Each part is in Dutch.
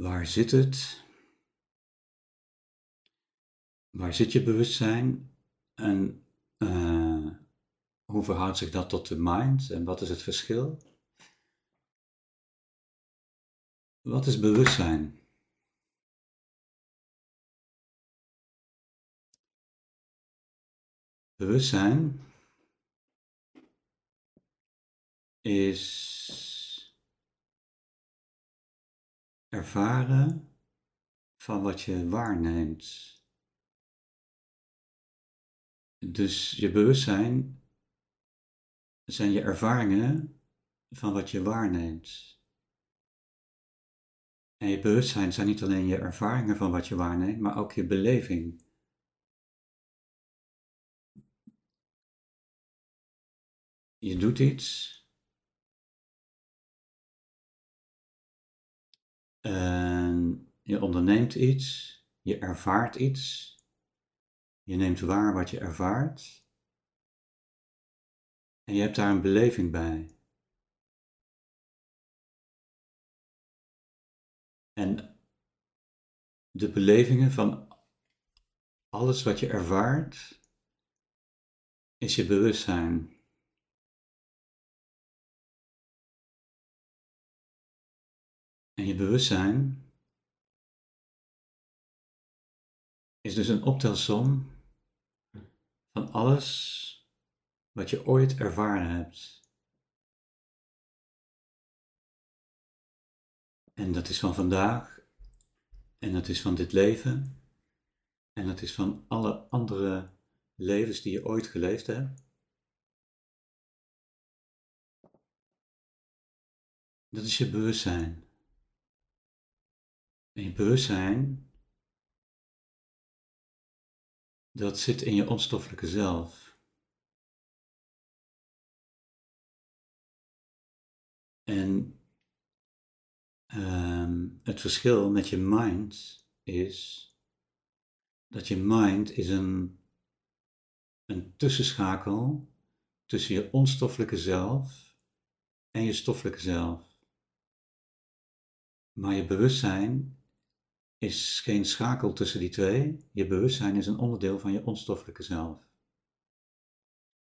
Waar zit het? Waar zit je bewustzijn? En uh, hoe verhoudt zich dat tot de mind? En wat is het verschil? Wat is bewustzijn? Bewustzijn is ervaren van wat je waarneemt. Dus je bewustzijn zijn je ervaringen van wat je waarneemt. En je bewustzijn zijn niet alleen je ervaringen van wat je waarneemt, maar ook je beleving. Je doet iets En je onderneemt iets, je ervaart iets, je neemt waar wat je ervaart en je hebt daar een beleving bij. En de belevingen van alles wat je ervaart is je bewustzijn. En je bewustzijn is dus een optelsom van alles wat je ooit ervaren hebt. En dat is van vandaag, en dat is van dit leven, en dat is van alle andere levens die je ooit geleefd hebt. Dat is je bewustzijn. En je bewustzijn, dat zit in je onstoffelijke zelf. En ehm, het verschil met je mind is dat je mind is een, een tussenschakel tussen je onstoffelijke zelf en je stoffelijke zelf. Maar je bewustzijn is geen schakel tussen die twee. Je bewustzijn is een onderdeel van je onstoffelijke zelf.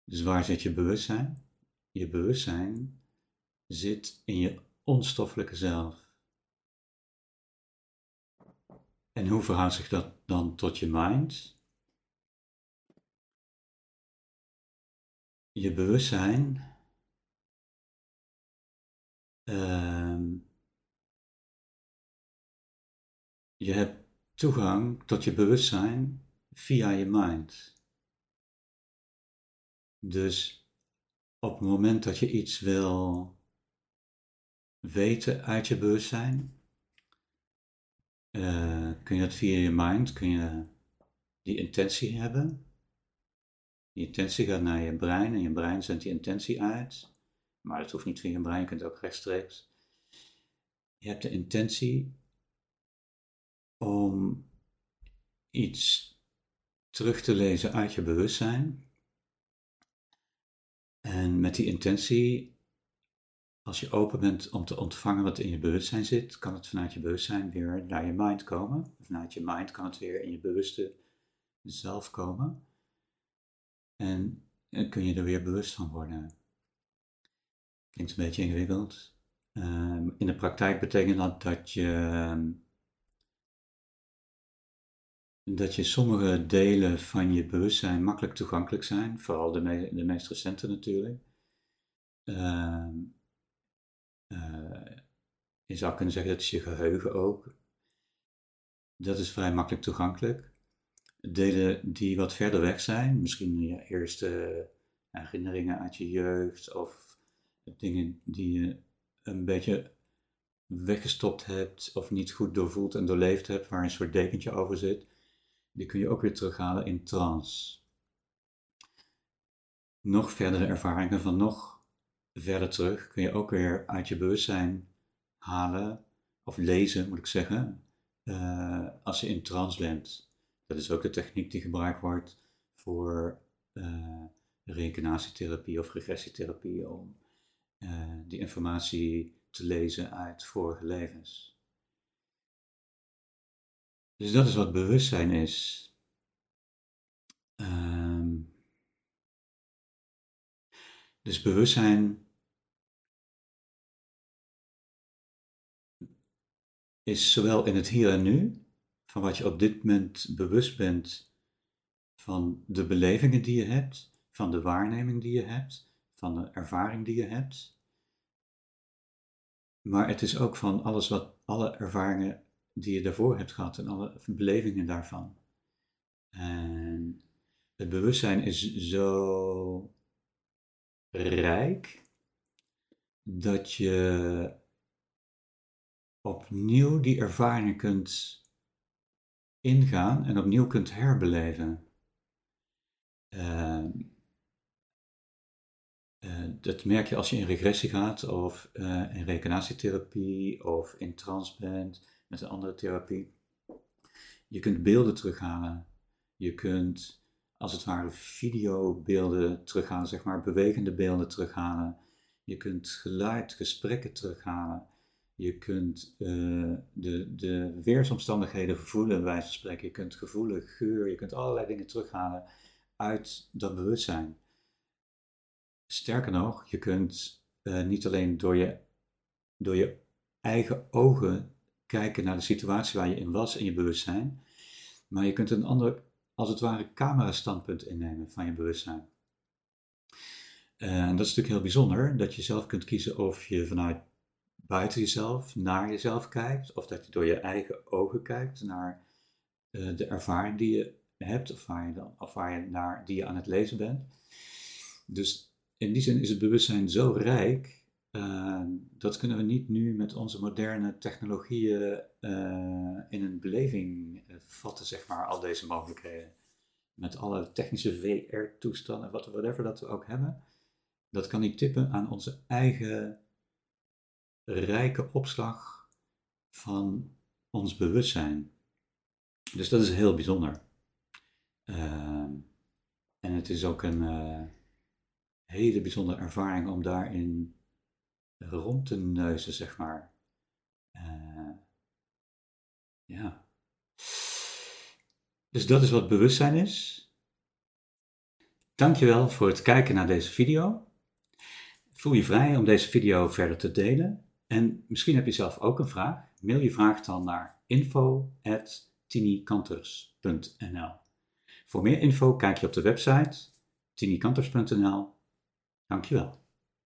Dus waar zit je bewustzijn? Je bewustzijn zit in je onstoffelijke zelf. En hoe verhoudt zich dat dan tot je mind? Je bewustzijn uh, Je hebt toegang tot je bewustzijn via je mind. Dus op het moment dat je iets wil weten uit je bewustzijn, uh, kun je dat via je mind, kun je die intentie hebben. Die intentie gaat naar je brein en je brein zendt die intentie uit. Maar dat hoeft niet via je brein, je kunt het ook rechtstreeks. Je hebt de intentie om iets terug te lezen uit je bewustzijn. En met die intentie, als je open bent om te ontvangen wat in je bewustzijn zit, kan het vanuit je bewustzijn weer naar je mind komen. Vanuit je mind kan het weer in je bewuste zelf komen. En, kun je er weer bewust van worden. Klinkt een beetje ingewikkeld. Ehm, in de praktijk betekent dat dat je ehm, dat je sommige delen van je bewustzijn makkelijk toegankelijk zijn, vooral de, de meest recente natuurlijk. Uh, uh, je zou kunnen zeggen dat is je geheugen ook. Dat is vrij makkelijk toegankelijk. Delen die wat verder weg zijn, misschien je eerste herinneringen uit je jeugd of dingen die je een beetje weggestopt hebt of niet goed doorvoeld en doorleefd hebt, waar een soort dekentje over zit, die kun je ook weer terughalen in trance. Nog verdere ervaringen van nog verder terug kun je ook weer uit je bewustzijn halen, of lezen moet ik zeggen, uh, als je in trance bent. Dat is ook de techniek die gebruikt wordt voor uh, of regressietherapie, om uh, die informatie te lezen uit vorige levens. Dus dat is wat bewustzijn is. Um, dus bewustzijn is zowel in het hier en nu, van wat je op dit moment bewust bent van de belevingen die je hebt, van de waarneming die je hebt, van de ervaring die je hebt. Maar het is ook van alles wat, alle ervaringen die je daarvoor hebt gehad en alle belevingen daarvan. En het bewustzijn is zo rijk dat je opnieuw die ervaringen kunt ingaan en opnieuw kunt herbeleven. Uh, dat merk je als je in regressie gaat of uh, in reïncarnatietherapie of in trance bent met een andere therapie. Je kunt beelden terughalen. Je kunt als het ware videobeelden terughalen, zeg maar bewegende beelden terughalen. Je kunt geluid, gesprekken terughalen. Je kunt uh, de, de weersomstandigheden voelen, bij wijze van spreken. Je kunt gevoelen, geur, je kunt allerlei dingen terughalen uit dat bewustzijn. Sterker nog, je kunt uh, niet alleen door je, door je eigen ogen kijken naar de situatie waar je in was in je bewustzijn, maar je kunt een ander, als het ware, camera-standpunt innemen van je bewustzijn. Uh, en dat is natuurlijk heel bijzonder, dat je zelf kunt kiezen of je vanuit buiten jezelf naar jezelf kijkt, of dat je door je eigen ogen kijkt naar uh, de ervaring die je hebt, of waar je, dan, of waar je naar, die je aan het lezen bent. Dus in die zin is het bewustzijn zo rijk, uh, dat kunnen we niet nu met onze moderne technologieën uh, in een beleving vatten, zeg maar, al deze mogelijkheden. Met alle technische VR-toestanden, whatever dat we ook hebben. Dat kan niet tippen aan onze eigen rijke opslag van ons bewustzijn. Dus dat is heel bijzonder. Uh, en het is ook een uh, hele bijzondere ervaring om daarin rond te neuzen, zeg maar. Uh, ja. Dus dat is wat bewustzijn is. Dankjewel voor het kijken naar deze video. Voel je vrij om deze video verder te delen. En misschien heb je zelf ook een vraag. Mail je vraag dan naar info.tinikanters.nl Voor meer info kijk je op de website tinikanters.nl. Dankjewel.